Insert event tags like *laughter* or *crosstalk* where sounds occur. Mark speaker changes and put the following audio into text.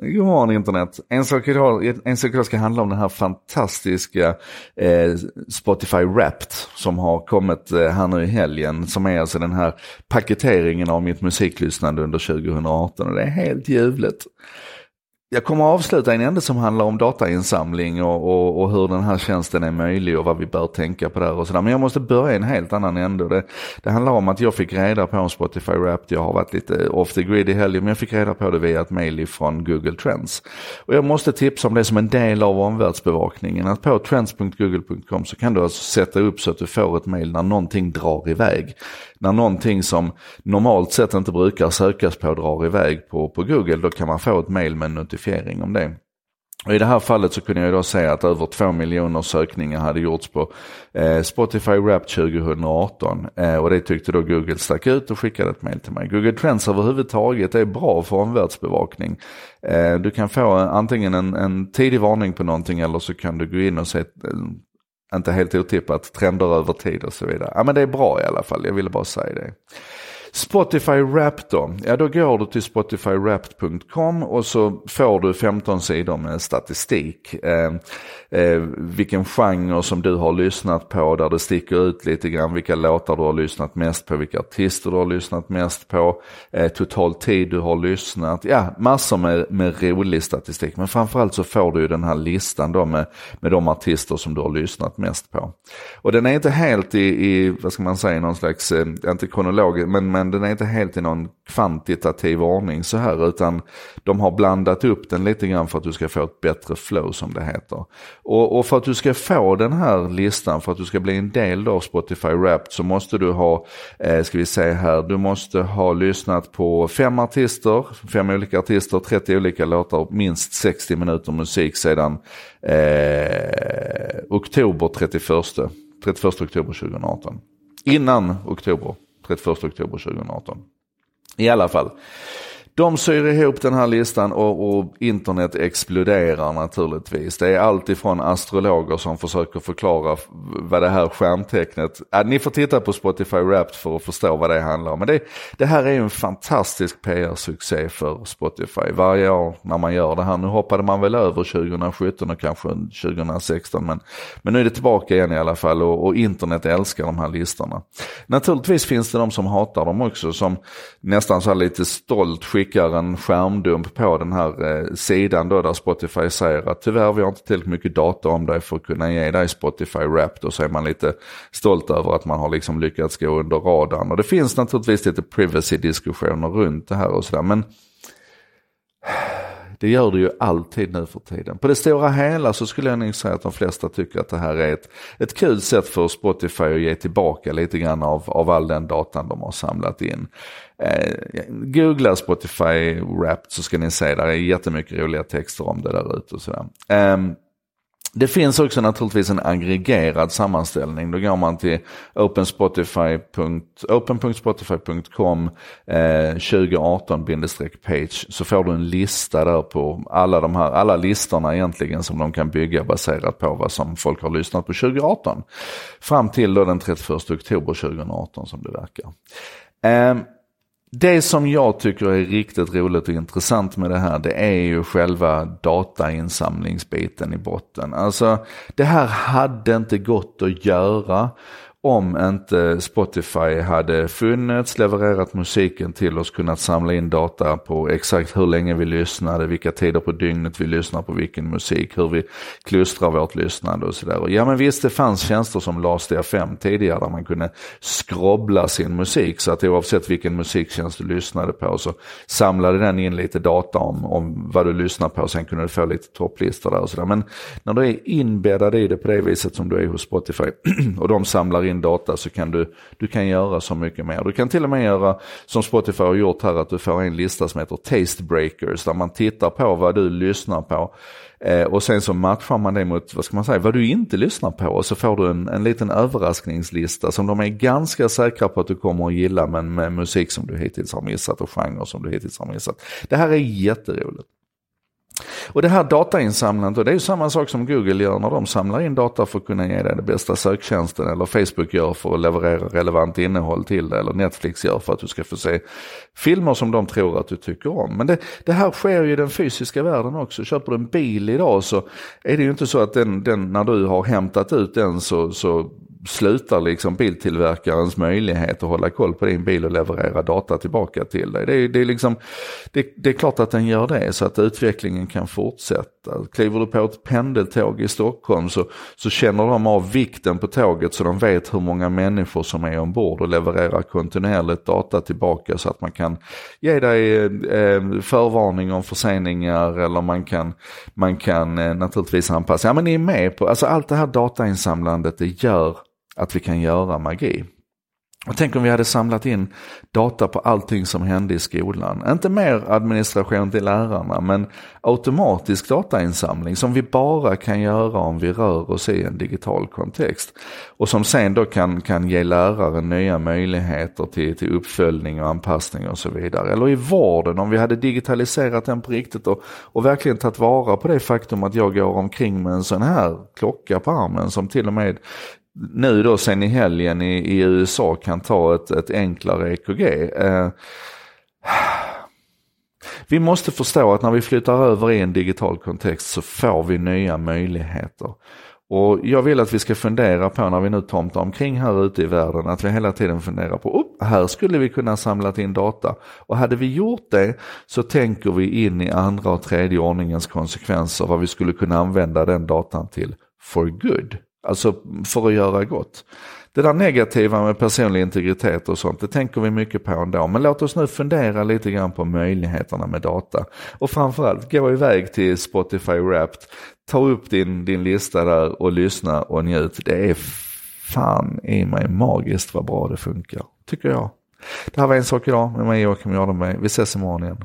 Speaker 1: God morgon internet. En sak idag, en sak idag ska handla om den här fantastiska eh, Spotify Wrapped som har kommit eh, här nu i helgen. Som är alltså den här paketeringen av mitt musiklyssnande under 2018 och det är helt ljuvligt. Jag kommer att avsluta en ände som handlar om datainsamling och, och, och, hur den här tjänsten är möjlig och vad vi bör tänka på där och sådär. Men jag måste börja i en helt annan ände. Det, det handlar om att jag fick reda på om Spotify Wrapped. Jag har varit lite off the grid i helgen men jag fick reda på det via ett mail från Google Trends. Och jag måste tipsa om det som en del av omvärldsbevakningen. Att på trends.google.com så kan du alltså sätta upp så att du får ett mail när någonting drar iväg när någonting som normalt sett inte brukar sökas på drar iväg på, på Google, då kan man få ett mail med en notifiering om det. Och I det här fallet så kunde jag då säga att över 2 miljoner sökningar hade gjorts på eh, Spotify Wrapped 2018. Eh, och det tyckte då Google stack ut och skickade ett mail till mig. Google Trends överhuvudtaget är bra för omvärldsbevakning. Eh, du kan få eh, antingen en, en tidig varning på någonting eller så kan du gå in och se eh, inte helt otippat, trender över tid och så vidare. Ja men det är bra i alla fall, jag ville bara säga det. Spotify Wrapped då? Ja då går du till spotifywrapped.com och så får du 15 sidor med statistik. Eh, eh, vilken genre som du har lyssnat på där det sticker ut lite grann. Vilka låtar du har lyssnat mest på, vilka artister du har lyssnat mest på. Eh, total tid du har lyssnat. Ja, massor med, med rolig statistik. Men framförallt så får du ju den här listan då med, med de artister som du har lyssnat mest på. Och den är inte helt i, i vad ska man säga, någon slags, eh, inte kronologisk, men, men men den är inte helt i någon kvantitativ ordning så här utan de har blandat upp den lite grann för att du ska få ett bättre flow som det heter. Och, och för att du ska få den här listan, för att du ska bli en del av Spotify Wrapped så måste du ha, eh, ska vi säga här, du måste ha lyssnat på fem artister, fem olika artister, 30 olika låtar, minst 60 minuter musik sedan eh, oktober 31, 31 oktober 2018. Innan oktober 31 oktober 2018. I alla fall. De syr ihop den här listan och, och, internet exploderar naturligtvis. Det är alltifrån astrologer som försöker förklara vad det här skärmtecknet, äh, ni får titta på Spotify Wrapped för att förstå vad det handlar om. Men det, det här är ju en fantastisk PR-succé för Spotify. Varje år när man gör det här, nu hoppade man väl över 2017 och kanske 2016 men, men nu är det tillbaka igen i alla fall och, och internet älskar de här listorna. Naturligtvis finns det de som hatar dem också som nästan så här lite stolt skickar en skärmdump på den här eh, sidan då där Spotify säger att tyvärr vi har inte tillräckligt mycket data om dig för att kunna ge dig Spotify Wrapped och så är man lite stolt över att man har liksom lyckats gå under radarn. Och det finns naturligtvis lite privacy-diskussioner runt det här och sådär men det gör det ju alltid nu för tiden. På det stora hela så skulle jag nog säga att de flesta tycker att det här är ett, ett kul sätt för Spotify att ge tillbaka lite grann av, av all den datan de har samlat in. Eh, googla Spotify Wrapped så ska ni se, där är jättemycket roliga texter om det där ute och sådär. Eh, det finns också naturligtvis en aggregerad sammanställning. Då går man till open.spotify.com eh, 2018-page så får du en lista där på alla de här, alla listorna egentligen som de kan bygga baserat på vad som folk har lyssnat på 2018. Fram till då den 31 oktober 2018 som det verkar. Eh, det som jag tycker är riktigt roligt och intressant med det här det är ju själva datainsamlingsbiten i botten. Alltså det här hade inte gått att göra om inte Spotify hade funnits, levererat musiken till oss, kunnat samla in data på exakt hur länge vi lyssnade, vilka tider på dygnet vi lyssnar på vilken musik, hur vi klustrar vårt lyssnande och sådär. Ja men visst det fanns tjänster som Last FM tidigare där man kunde skrobbla sin musik så att oavsett vilken musiktjänst du lyssnade på så samlade den in lite data om, om vad du lyssnar på och sen kunde du få lite topplistor där och sådär. Men när du är inbäddad i det på det viset som du är hos Spotify *clears throat* och de samlar in din data så kan du, du kan göra så mycket mer. Du kan till och med göra som Spotify har gjort här att du får en lista som heter Taste Breakers där man tittar på vad du lyssnar på. Eh, och sen så matchar man det mot, vad ska man säga, vad du inte lyssnar på och så får du en, en liten överraskningslista som de är ganska säkra på att du kommer att gilla men med musik som du hittills har missat och genrer som du hittills har missat. Det här är jätteroligt. Och det här datainsamlandet, och det är ju samma sak som Google gör när de samlar in data för att kunna ge dig den bästa söktjänsten, eller Facebook gör för att leverera relevant innehåll till dig, eller Netflix gör för att du ska få se filmer som de tror att du tycker om. Men det, det här sker ju i den fysiska världen också. Köper du en bil idag så är det ju inte så att den, den när du har hämtat ut den så, så slutar liksom biltillverkarens möjlighet att hålla koll på din bil och leverera data tillbaka till dig. Det är, det är, liksom, det, det, är klart att den gör det så att utvecklingen kan fortsätta. Kliver du på ett pendeltåg i Stockholm så, så känner de av vikten på tåget så de vet hur många människor som är ombord och levererar kontinuerligt data tillbaka så att man kan ge dig eh, förvarning om förseningar eller man kan, man kan eh, naturligtvis anpassa. Ja men ni är med på, alltså allt det här datainsamlandet det gör att vi kan göra magi. Och tänk om vi hade samlat in data på allting som hände i skolan. Inte mer administration till lärarna men automatisk datainsamling som vi bara kan göra om vi rör oss i en digital kontext. Och som sen då kan, kan ge läraren nya möjligheter till, till uppföljning och anpassning och så vidare. Eller i vården om vi hade digitaliserat den på riktigt och, och verkligen tagit vara på det faktum att jag går omkring med en sån här klocka på armen som till och med nu då sen i helgen i, i USA kan ta ett, ett enklare EKG. Eh, vi måste förstå att när vi flyttar över i en digital kontext så får vi nya möjligheter. Och jag vill att vi ska fundera på när vi nu tomtar omkring här ute i världen, att vi hela tiden funderar på, oh, här skulle vi kunna samla in data. Och hade vi gjort det så tänker vi in i andra och tredje ordningens konsekvenser, vad vi skulle kunna använda den datan till for good. Alltså för att göra gott. Det där negativa med personlig integritet och sånt, det tänker vi mycket på ändå. Men låt oss nu fundera lite grann på möjligheterna med data. Och framförallt gå iväg till Spotify Wrapped, ta upp din, din lista där och lyssna och njut. Det är fan i mig magiskt vad bra det funkar, tycker jag. Det här var en sak idag med mig Joakim Jardenberg. Vi ses imorgon igen.